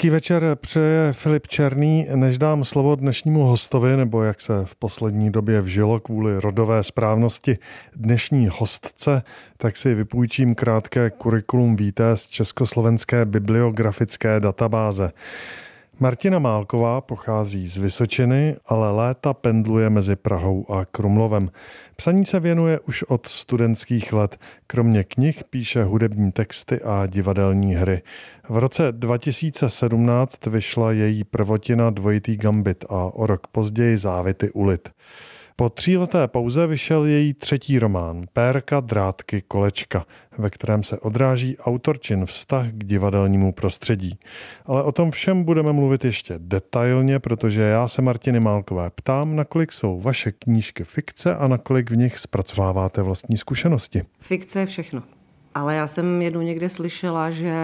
Hezký večer přeje Filip Černý. Než dám slovo dnešnímu hostovi, nebo jak se v poslední době vžilo kvůli rodové správnosti dnešní hostce, tak si vypůjčím krátké kurikulum víté z Československé bibliografické databáze. Martina Málková pochází z Vysočiny, ale léta pendluje mezi Prahou a Krumlovem. Psaní se věnuje už od studentských let. Kromě knih píše hudební texty a divadelní hry. V roce 2017 vyšla její prvotina Dvojitý gambit a o rok později Závity ulit. Po tříleté pauze vyšel její třetí román Pérka, drátky, kolečka, ve kterém se odráží autorčin vztah k divadelnímu prostředí. Ale o tom všem budeme mluvit ještě detailně, protože já se Martiny Málkové ptám, nakolik jsou vaše knížky fikce a nakolik v nich zpracováváte vlastní zkušenosti. Fikce je všechno. Ale já jsem jednou někde slyšela, že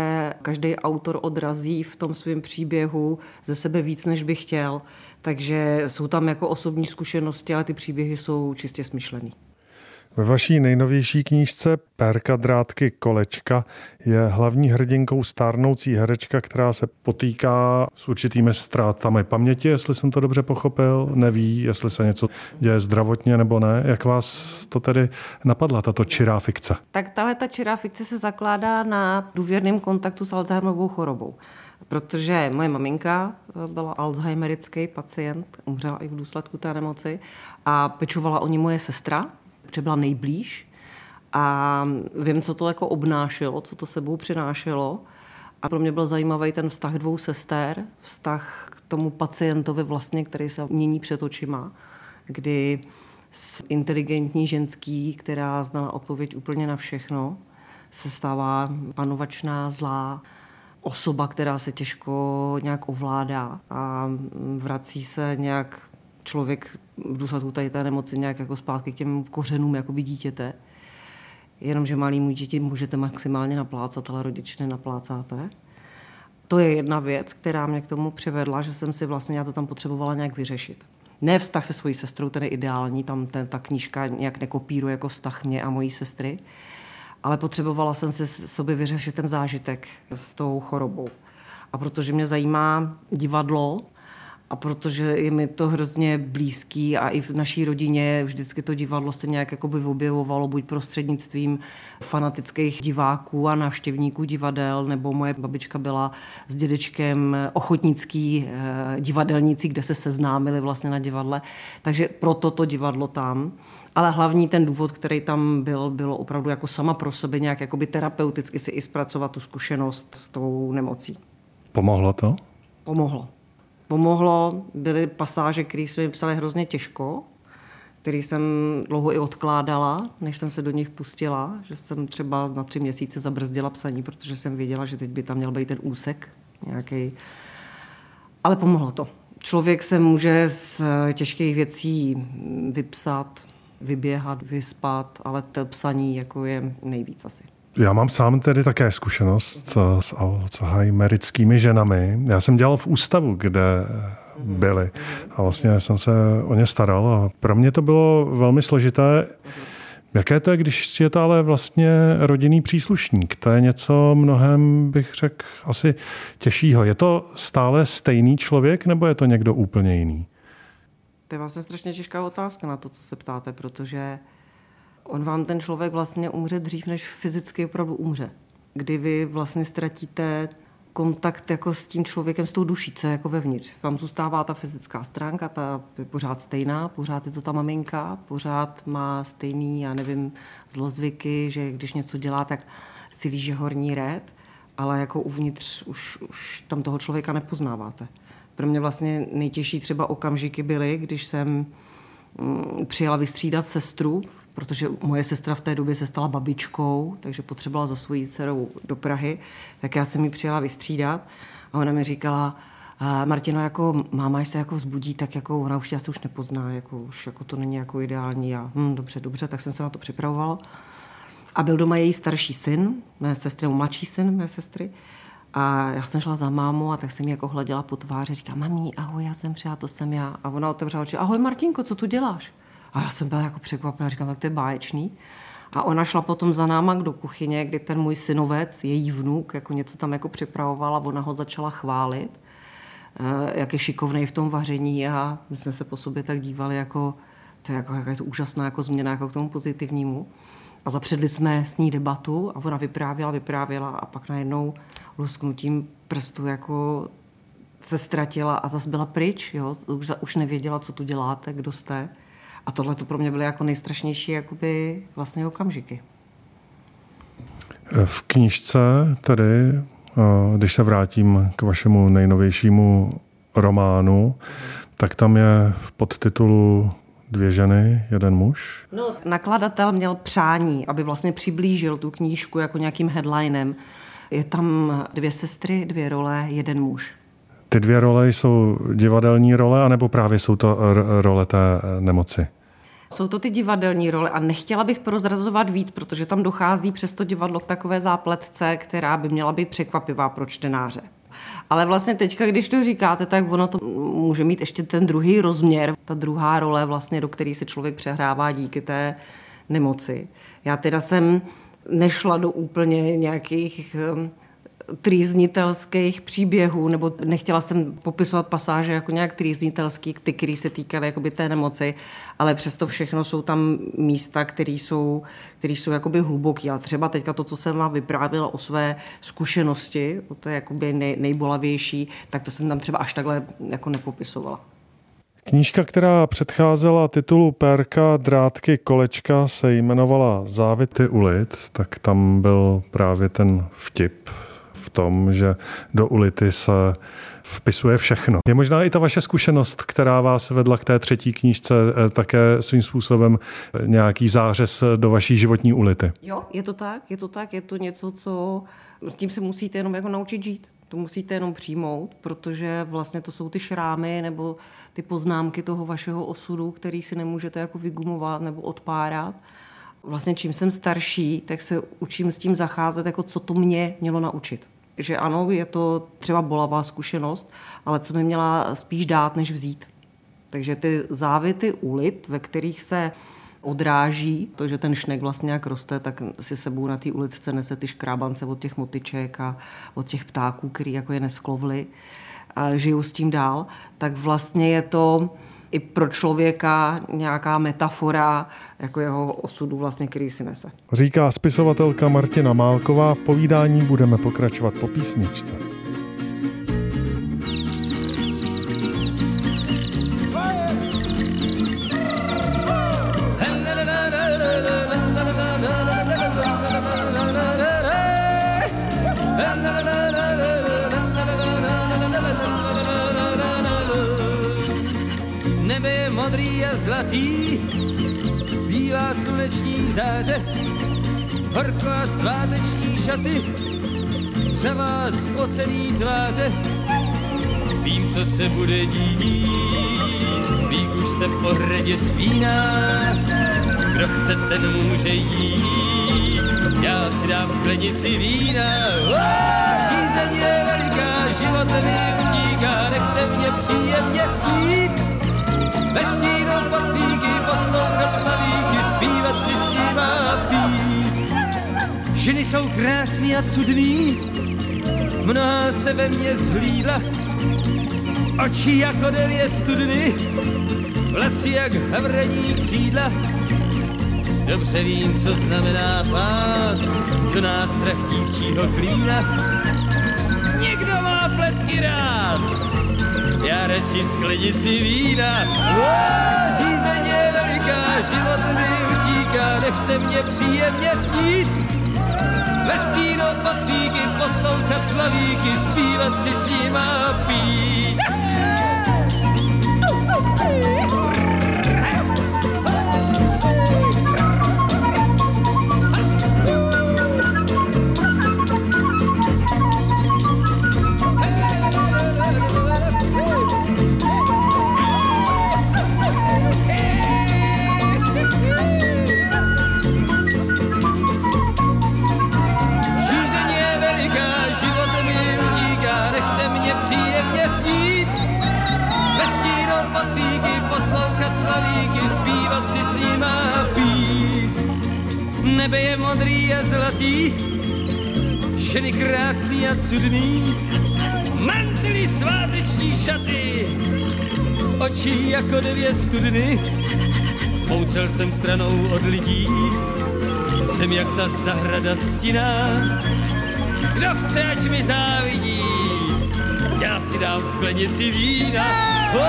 každý autor odrazí v tom svém příběhu ze sebe víc, než by chtěl. Takže jsou tam jako osobní zkušenosti, ale ty příběhy jsou čistě smyšlený. Ve vaší nejnovější knížce Pérka drátky kolečka je hlavní hrdinkou stárnoucí herečka, která se potýká s určitými ztrátami paměti, jestli jsem to dobře pochopil, neví, jestli se něco děje zdravotně nebo ne. Jak vás to tedy napadla, tato čirá fikce? Tak tahle ta čirá fikce se zakládá na důvěrném kontaktu s Alzheimerovou chorobou. Protože moje maminka byla alzheimerický pacient, umřela i v důsledku té nemoci a pečovala o ní moje sestra, protože byla nejblíž a vím, co to jako obnášelo, co to sebou přinášelo. A pro mě byl zajímavý ten vztah dvou sester, vztah k tomu pacientovi vlastně, který se mění před očima, kdy s inteligentní ženský, která znala odpověď úplně na všechno, se stává panovačná, zlá osoba, která se těžko nějak ovládá a vrací se nějak člověk v důsledku tady té nemoci nějak jako zpátky k těm kořenům jakoby dítěte. Jenomže malýmu děti můžete maximálně naplácat, ale rodiče nenaplácáte. To je jedna věc, která mě k tomu přivedla, že jsem si vlastně, já to tam potřebovala nějak vyřešit. Ne vztah se svojí sestrou, ten je ideální, tam ten, ta knížka nějak nekopíruje jako vztah mě a mojí sestry, ale potřebovala jsem si sobě vyřešit ten zážitek s tou chorobou. A protože mě zajímá divadlo, a protože je mi to hrozně blízký a i v naší rodině vždycky to divadlo se nějak jakoby objevovalo buď prostřednictvím fanatických diváků a návštěvníků divadel, nebo moje babička byla s dědečkem ochotnický eh, divadelníci, kde se seznámili vlastně na divadle. Takže proto to divadlo tam. Ale hlavní ten důvod, který tam byl, bylo opravdu jako sama pro sebe nějak jakoby terapeuticky si i zpracovat tu zkušenost s tou nemocí. Pomohlo to? Pomohlo pomohlo. Byly pasáže, které jsme mi psali hrozně těžko, který jsem dlouho i odkládala, než jsem se do nich pustila, že jsem třeba na tři měsíce zabrzdila psaní, protože jsem věděla, že teď by tam měl být ten úsek nějaký. Ale pomohlo to. Člověk se může z těžkých věcí vypsat, vyběhat, vyspat, ale to psaní jako je nejvíc asi. Já mám sám tedy také zkušenost s alzheimerickými ženami. Já jsem dělal v ústavu, kde byli a vlastně jsem se o ně staral a pro mě to bylo velmi složité. Jaké to je, když je to ale vlastně rodinný příslušník? To je něco mnohem, bych řekl, asi těžšího. Je to stále stejný člověk nebo je to někdo úplně jiný? To je vlastně strašně těžká otázka na to, co se ptáte, protože on vám ten člověk vlastně umře dřív, než fyzicky opravdu umře. Kdy vy vlastně ztratíte kontakt jako s tím člověkem, s tou duší, co je jako vevnitř. Vám zůstává ta fyzická stránka, ta je pořád stejná, pořád je to ta maminka, pořád má stejný, já nevím, zlozvyky, že když něco dělá, tak si líže horní rét, ale jako uvnitř už, už tam toho člověka nepoznáváte. Pro mě vlastně nejtěžší třeba okamžiky byly, když jsem mm, přijela vystřídat sestru protože moje sestra v té době se stala babičkou, takže potřebovala za svojí dcerou do Prahy, tak já jsem ji přijela vystřídat a ona mi říkala, Martino, jako máma, až se jako vzbudí, tak jako ona už se už nepozná, jako už jako to není jako ideální. A hm, dobře, dobře, tak jsem se na to připravovala. A byl doma její starší syn, mé sestry, mladší syn mé sestry. A já jsem šla za mámu a tak jsem ji jako hleděla po tváři. Říká, mami, ahoj, já jsem přijela, to jsem já. A ona otevřela oči, ahoj Martinko, co tu děláš? A já jsem byla jako překvapená, říkám, tak to je báječný. A ona šla potom za náma do kuchyně, kdy ten můj synovec, její vnuk, jako něco tam jako připravovala, ona ho začala chválit, eh, jak je šikovný v tom vaření a my jsme se po sobě tak dívali, jako to je, jako, jako je to úžasná jako změna jako k tomu pozitivnímu. A zapředli jsme s ní debatu a ona vyprávěla, vyprávěla a pak najednou lusknutím prstu jako se ztratila a zase byla pryč, jo? Už, už nevěděla, co tu děláte, kdo jste. A tohle to pro mě byly jako nejstrašnější jakoby vlastně okamžiky. V knižce tedy, když se vrátím k vašemu nejnovějšímu románu, tak tam je v podtitulu dvě ženy, jeden muž. No, nakladatel měl přání, aby vlastně přiblížil tu knížku jako nějakým headlinem. Je tam dvě sestry, dvě role, jeden muž. Ty dvě role jsou divadelní role, anebo právě jsou to role té nemoci? Jsou to ty divadelní role a nechtěla bych prozrazovat víc, protože tam dochází přes to divadlo k takové zápletce, která by měla být překvapivá pro čtenáře. Ale vlastně teďka, když to říkáte, tak ono to může mít ještě ten druhý rozměr, ta druhá role, vlastně, do které se člověk přehrává díky té nemoci. Já teda jsem nešla do úplně nějakých trýznitelských příběhů, nebo nechtěla jsem popisovat pasáže jako nějak trýznitelský, ty, které se týkaly jakoby té nemoci, ale přesto všechno jsou tam místa, které jsou, které jsou jakoby hluboký. A třeba teďka to, co jsem vám vyprávěla o své zkušenosti, to je jakoby nej, nejbolavější, tak to jsem tam třeba až takhle jako nepopisovala. Knížka, která předcházela titulu Perka, drátky, kolečka, se jmenovala Závity ulit, tak tam byl právě ten vtip, v tom, že do ulity se vpisuje všechno. Je možná i ta vaše zkušenost, která vás vedla k té třetí knížce, eh, také svým způsobem eh, nějaký zářez do vaší životní ulity. Jo, je to tak, je to tak, je to něco, co s tím se musíte jenom jako naučit žít. To musíte jenom přijmout, protože vlastně to jsou ty šrámy nebo ty poznámky toho vašeho osudu, který si nemůžete jako vygumovat nebo odpárat. Vlastně čím jsem starší, tak se učím s tím zacházet, jako co to mě mělo naučit že ano, je to třeba bolavá zkušenost, ale co mi měla spíš dát, než vzít. Takže ty závity ulit, ve kterých se odráží to, že ten šnek vlastně jak roste, tak si sebou na té uličce nese ty škrábance od těch motyček a od těch ptáků, který jako je nesklovly a žijou s tím dál, tak vlastně je to i pro člověka nějaká metafora jako jeho osudu, vlastně, který si nese. Říká spisovatelka Martina Málková. V povídání budeme pokračovat po písničce. Zlatý, bílá sluneční záře, horko a sváteční šaty, dřeva spocený tváře. Vím, co se bude dít, vík už se po hradě spíná, kdo chce, ten může jít. Já si dám sklenici vína, žízeň je veliká, život mi utíká, nechte mě příjemně snít. Ve stínu pod píky poslouchat slavíky, zpívat si pít. Ženy jsou krásný a cudný, mnoha se ve mně zhlídla, oči jako devět studny, vlasy jak havrení křídla. Dobře vím, co znamená pát, do nástrah dívčího klína. Někdo má pletky rád, já radši sklenici vína. Řízeně veliká, život mi utíká, nechte mě příjemně spít. Ve stínu pod víky poslouchat slavíky, zpívat si s ním a pít. Ženy krásný a cudný, mantily sváteční šaty, oči jako dvě studny, smoučel jsem stranou od lidí, jsem jak ta zahrada stina, kdo chce, ať mi závidí, já si dám sklenici vína. O,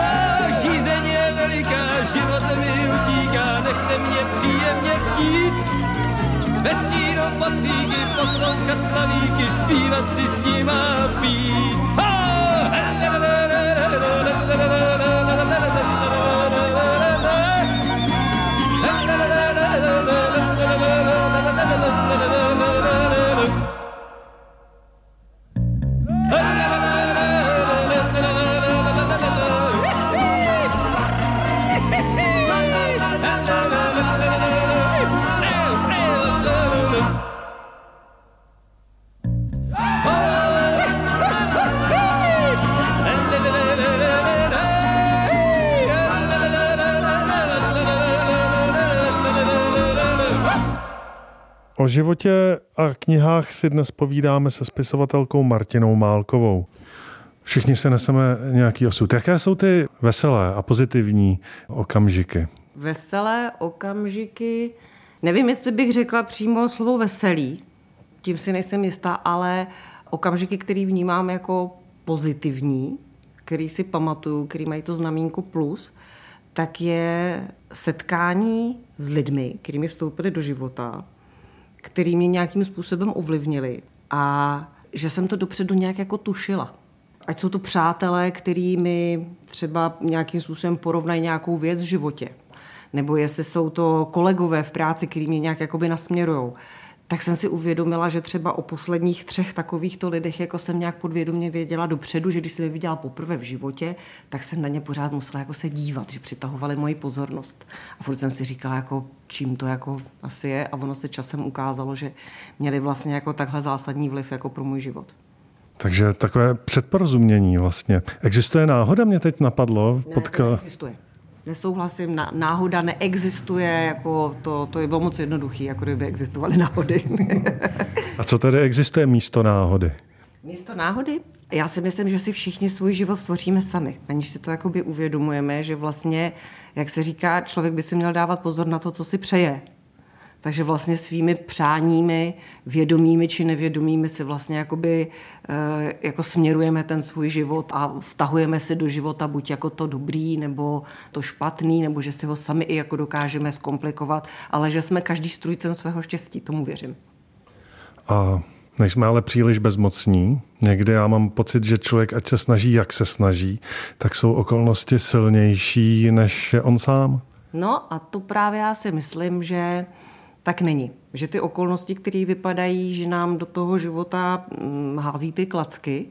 žízeň je veliká, život mi utíká, nechte mě příjemně stít. Ve stínu patlíky poslouchat slavíky, zpívat si s nima pít. Oh! O životě a knihách si dnes povídáme se spisovatelkou Martinou Málkovou. Všichni se neseme nějaký osud. Jaké jsou ty veselé a pozitivní okamžiky? Veselé okamžiky, nevím, jestli bych řekla přímo slovo veselý, tím si nejsem jistá, ale okamžiky, který vnímám jako pozitivní, který si pamatuju, který mají to znamínko plus, tak je setkání s lidmi, kterými vstoupili do života, který mě nějakým způsobem ovlivnili a že jsem to dopředu nějak jako tušila. Ať jsou to přátelé, který mi třeba nějakým způsobem porovnají nějakou věc v životě, nebo jestli jsou to kolegové v práci, který mě nějak jakoby nasměrujou tak jsem si uvědomila, že třeba o posledních třech takovýchto lidech, jako jsem nějak podvědomě věděla dopředu, že když jsem je viděla poprvé v životě, tak jsem na ně pořád musela jako se dívat, že přitahovali moji pozornost. A furt jsem si říkala, jako, čím to jako asi je a ono se časem ukázalo, že měli vlastně jako takhle zásadní vliv jako pro můj život. Takže takové předporozumění vlastně. Existuje náhoda, mě teď napadlo. Ne, Potka... to neexistuje nesouhlasím, náhoda neexistuje, jako to, to je bylo moc jednoduché, jako kdyby existovaly náhody. A co tady existuje místo náhody? Místo náhody? Já si myslím, že si všichni svůj život tvoříme sami, aniž si to jakoby uvědomujeme, že vlastně, jak se říká, člověk by si měl dávat pozor na to, co si přeje, takže vlastně svými přáními, vědomými či nevědomými si vlastně jakoby, eh, jako směrujeme ten svůj život a vtahujeme si do života buď jako to dobrý, nebo to špatný, nebo že si ho sami i jako dokážeme zkomplikovat, ale že jsme každý strujcem svého štěstí, tomu věřím. A nejsme ale příliš bezmocní. Někdy já mám pocit, že člověk, ať se snaží, jak se snaží, tak jsou okolnosti silnější než on sám. No a to právě já si myslím, že tak není. Že ty okolnosti, které vypadají, že nám do toho života mm, hází ty klacky,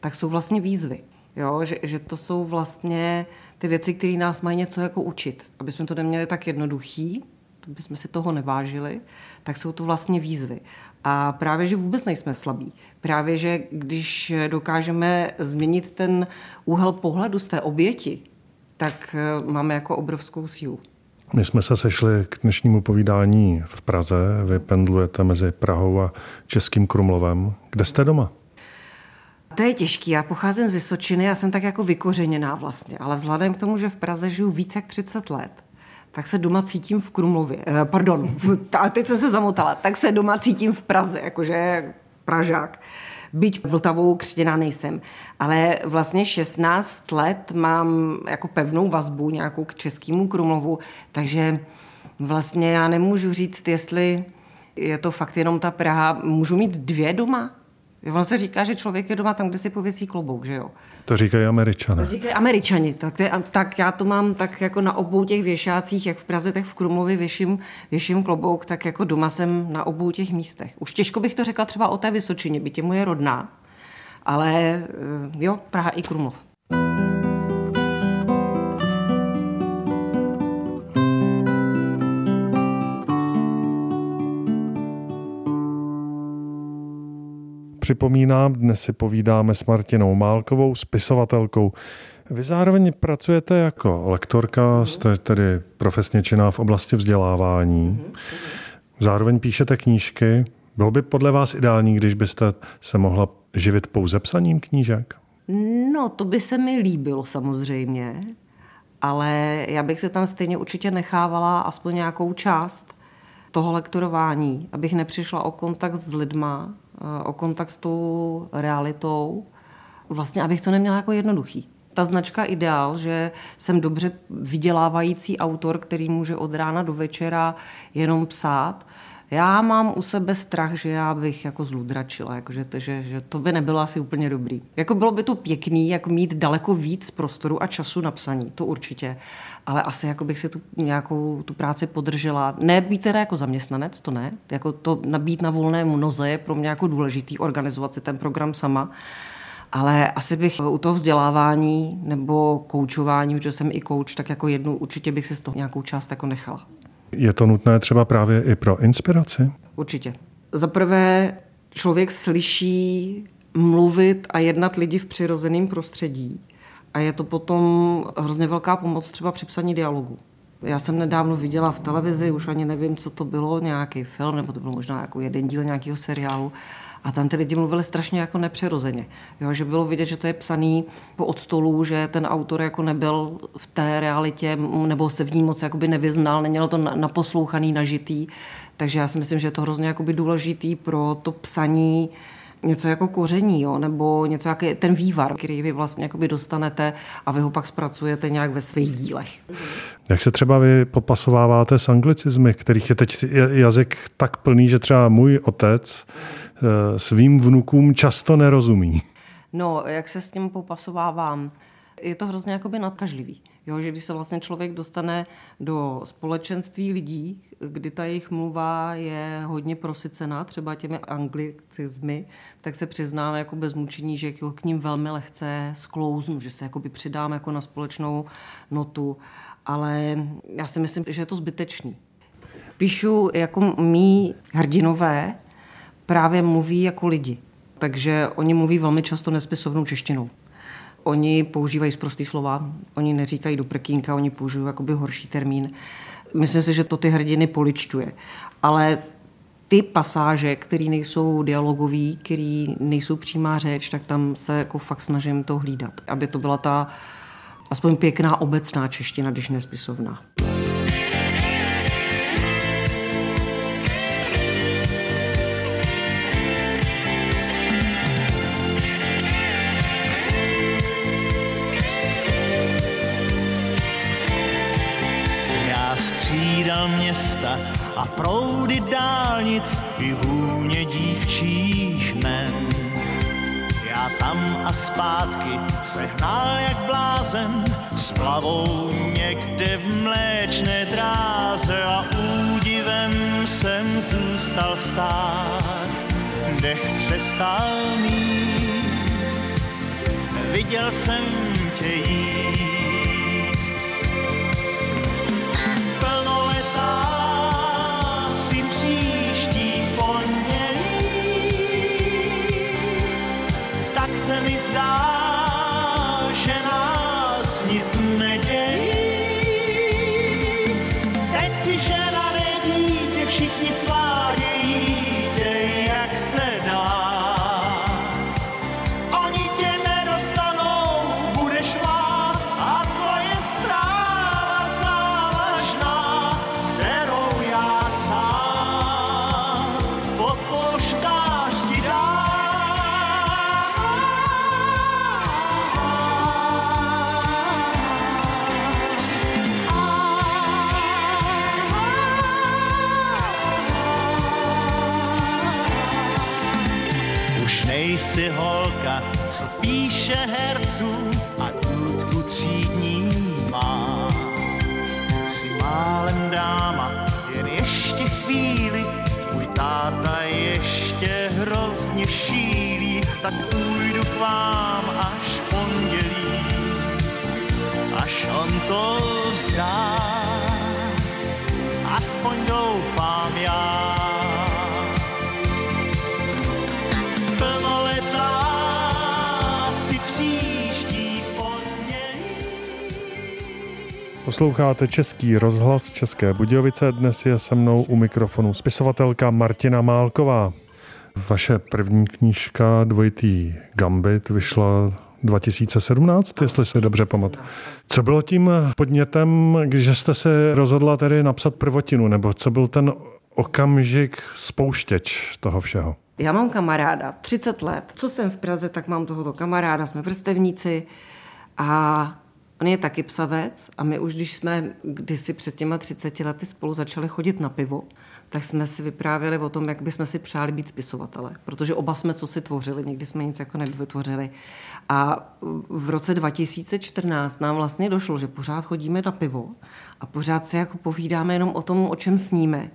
tak jsou vlastně výzvy. Jo? Že, že to jsou vlastně ty věci, které nás mají něco jako učit. Aby jsme to neměli tak jednoduchý, aby jsme si toho nevážili, tak jsou to vlastně výzvy. A právě, že vůbec nejsme slabí. Právě, že když dokážeme změnit ten úhel pohledu z té oběti, tak eh, máme jako obrovskou sílu. My jsme se sešli k dnešnímu povídání v Praze. Vy pendlujete mezi Prahou a Českým Krumlovem. Kde jste doma? To je těžký. Já pocházím z Vysočiny, já jsem tak jako vykořeněná vlastně, ale vzhledem k tomu, že v Praze žiju více jak 30 let, tak se doma cítím v Krumlově. Eh, pardon, a teď jsem se zamotala. Tak se doma cítím v Praze, jakože Pražák byť Vltavou křtěná nejsem. Ale vlastně 16 let mám jako pevnou vazbu nějakou k českému Krumlovu, takže vlastně já nemůžu říct, jestli je to fakt jenom ta Praha. Můžu mít dvě doma? Ono se říká, že člověk je doma tam, kde si pověsí klobouk, že jo? To říkají američané. To říkají američani. Tak, to je, tak já to mám tak jako na obou těch věšácích, jak v Praze, tak v Krumlově věším, věším klobouk, tak jako doma jsem na obou těch místech. Už těžko bych to řekla třeba o té Vysočině, je moje rodná. Ale eh, jo, Praha i Krumlov. Připomínám, dnes si povídáme s Martinou Málkovou, spisovatelkou. Vy zároveň pracujete jako lektorka, jste tedy profesně činná v oblasti vzdělávání. Zároveň píšete knížky. Bylo by podle vás ideální, když byste se mohla živit pouze psaním knížek? No, to by se mi líbilo samozřejmě, ale já bych se tam stejně určitě nechávala aspoň nějakou část toho lektorování, abych nepřišla o kontakt s lidma, o kontakt s tou realitou, vlastně abych to neměla jako jednoduchý. Ta značka Ideál, že jsem dobře vydělávající autor, který může od rána do večera jenom psát, já mám u sebe strach, že já bych jako zludračila, jako že, že, že to by nebylo asi úplně dobrý. Jako bylo by to pěkný, jako mít daleko víc prostoru a času na psaní, to určitě. Ale asi jako bych si tu nějakou tu práci podržela. Ne být teda jako zaměstnanec, to ne. Jako to nabít na volnému noze je pro mě jako důležitý organizovat si ten program sama. Ale asi bych u toho vzdělávání nebo koučování, protože jsem i kouč, tak jako jednu určitě bych si z toho nějakou část jako nechala. Je to nutné třeba právě i pro inspiraci? Určitě. Za prvé, člověk slyší mluvit a jednat lidi v přirozeném prostředí. A je to potom hrozně velká pomoc třeba při psaní dialogu. Já jsem nedávno viděla v televizi, už ani nevím, co to bylo, nějaký film, nebo to byl možná jako jeden díl nějakého seriálu. A tam ty lidi mluvili strašně jako nepřirozeně. Jo, že bylo vidět, že to je psaný po od stolu, že ten autor jako nebyl v té realitě, nebo se v ní moc jakoby nevyznal, nemělo to naposlouchaný, nažitý. Takže já si myslím, že je to hrozně jakoby důležitý pro to psaní něco jako koření, jo, nebo něco jako ten vývar, který vy vlastně dostanete a vy ho pak zpracujete nějak ve svých dílech. Jak se třeba vy popasováváte s anglicizmy, kterých je teď jazyk tak plný, že třeba můj otec eh, svým vnukům často nerozumí? No, jak se s tím popasovávám? Je to hrozně jakoby nadkažlivý. Jo, že když se vlastně člověk dostane do společenství lidí, kdy ta jejich mluva je hodně prosycená, třeba těmi anglicizmy, tak se přiznám jako bez mučení, že k ním velmi lehce sklouznu, že se jakoby přidám jako na společnou notu, ale já si myslím, že je to zbytečný. Píšu jako mý hrdinové právě mluví jako lidi, takže oni mluví velmi často nespisovnou češtinou. Oni používají zprostý slova, oni neříkají do prkínka, oni používají jakoby horší termín. Myslím si, že to ty hrdiny poličťuje. Ale ty pasáže, které nejsou dialogové, které nejsou přímá řeč, tak tam se jako fakt snažím to hlídat, aby to byla ta aspoň pěkná obecná čeština, když nespisovná. Města a proudy dálnic i hůně dívčích men. Já tam a zpátky se hnal jak blázen, s plavou někde v mléčné dráze a údivem jsem zůstal stát. Dech přestal mít, viděl jsem tě jít až on to vzdá, aspoň doufám já. Posloucháte Český rozhlas České Budějovice. Dnes je se mnou u mikrofonu spisovatelka Martina Málková. Vaše první knížka Dvojitý Gambit vyšla 2017, jestli si dobře pamatuju. Co bylo tím podnětem, když jste se rozhodla tedy napsat prvotinu, nebo co byl ten okamžik spouštěč toho všeho? Já mám kamaráda, 30 let. Co jsem v Praze, tak mám tohoto kamaráda, jsme vrstevníci a on je taky psavec a my už, když jsme kdysi před těma 30 lety spolu začali chodit na pivo, tak jsme si vyprávěli o tom, jak bychom si přáli být spisovatele, protože oba jsme co si tvořili, nikdy jsme nic jako nevytvořili. A v roce 2014 nám vlastně došlo, že pořád chodíme na pivo a pořád si jako povídáme jenom o tom, o čem sníme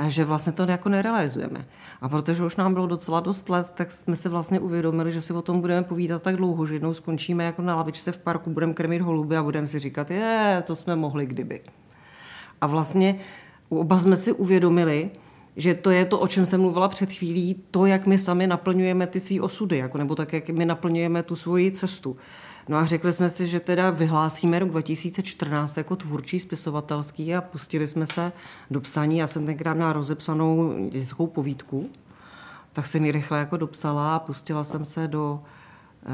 a že vlastně to jako nerealizujeme. A protože už nám bylo docela dost let, tak jsme si vlastně uvědomili, že si o tom budeme povídat tak dlouho, že jednou skončíme jako na lavičce v parku, budeme krmit holuby a budeme si říkat, je, to jsme mohli kdyby. A vlastně oba jsme si uvědomili, že to je to, o čem jsem mluvila před chvílí, to, jak my sami naplňujeme ty své osudy, jako, nebo tak, jak my naplňujeme tu svoji cestu. No a řekli jsme si, že teda vyhlásíme rok 2014 jako tvůrčí spisovatelský a pustili jsme se do psaní. Já jsem tenkrát měla rozepsanou dětskou povídku, tak jsem ji rychle jako dopsala a pustila jsem se do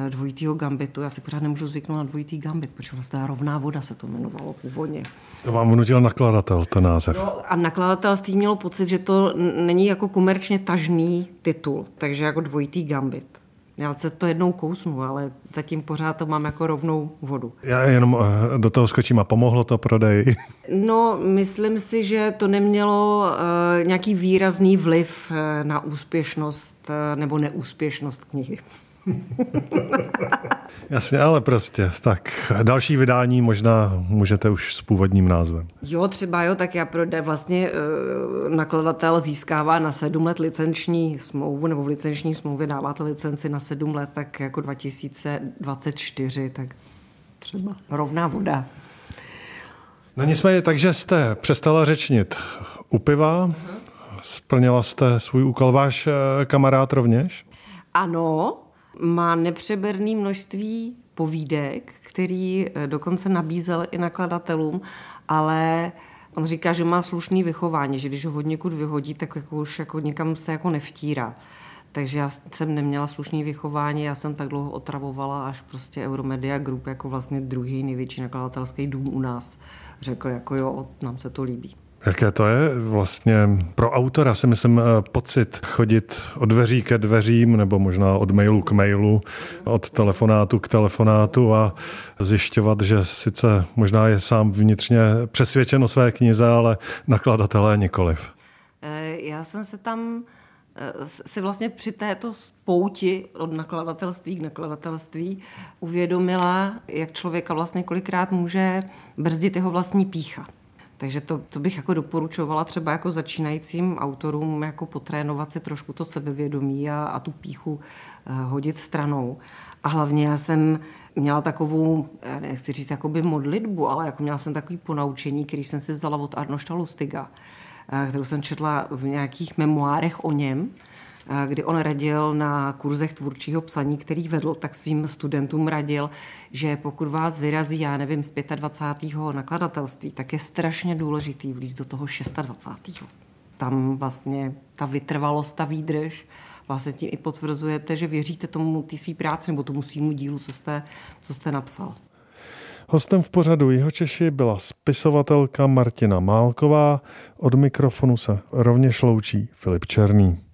eh, dvojitýho gambitu. Já si pořád nemůžu zvyknout na dvojitý gambit, protože vlastně rovná voda se to jmenovalo původně. To vám vnutil nakladatel, ten název. No, a nakladatelství mělo pocit, že to není jako komerčně tažný titul, takže jako dvojitý gambit. Já se to jednou kousnu, ale zatím pořád to mám jako rovnou vodu. Já jenom eh, do toho skočím a pomohlo to prodej. No, myslím si, že to nemělo uh, nějaký výrazný vliv uh, na úspěšnost nebo neúspěšnost knihy. Jasně, ale prostě. Tak další vydání možná můžete už s původním názvem. Jo, třeba jo, tak já prodej vlastně uh, nakladatel získává na sedm let licenční smlouvu, nebo v licenční smlouvě dáváte licenci na sedm let, tak jako 2024, tak třeba rovná voda. No nicméně, takže jste přestala řečnit u piva, splnila jste svůj úkol, váš eh, kamarád rovněž? Ano, má nepřeberné množství povídek, který eh, dokonce nabízel i nakladatelům, ale on říká, že má slušný vychování, že když ho hodně kud vyhodí, tak jako už jako někam se jako nevtírá. Takže já jsem neměla slušný vychování, já jsem tak dlouho otravovala, až prostě Euromedia Group jako vlastně druhý největší nakladatelský dům u nás řekl, jako jo, nám se to líbí. Jaké to je vlastně pro autora, si myslím, eh, pocit chodit od dveří ke dveřím, nebo možná od mailu k mailu, od telefonátu k telefonátu a zjišťovat, že sice možná je sám vnitřně přesvědčen o své knize, ale nakladatelé nikoliv. Eh, já jsem se tam eh, si vlastně při této pouti od nakladatelství k nakladatelství uvědomila, jak člověka vlastně kolikrát může brzdit jeho vlastní pícha. Takže to, to bych jako doporučovala třeba jako začínajícím autorům jako potrénovat si trošku to sebevědomí a, a tu píchu uh, hodit stranou. A hlavně já jsem měla takovou, nechci říct jakoby modlitbu, ale jako měla jsem takový ponaučení, který jsem si vzala od Arnošta Lustiga, uh, kterou jsem četla v nějakých memoárech o něm kdy on radil na kurzech tvůrčího psaní, který vedl, tak svým studentům radil, že pokud vás vyrazí, já nevím, z 25. nakladatelství, tak je strašně důležitý vlíz do toho 26. Tam vlastně ta vytrvalost, ta výdrž, vlastně tím i potvrzujete, že věříte tomu té své práci nebo tomu svýmu dílu, co jste, co jste napsal. Hostem v pořadu Jeho Češi byla spisovatelka Martina Málková. Od mikrofonu se rovněž loučí Filip Černý.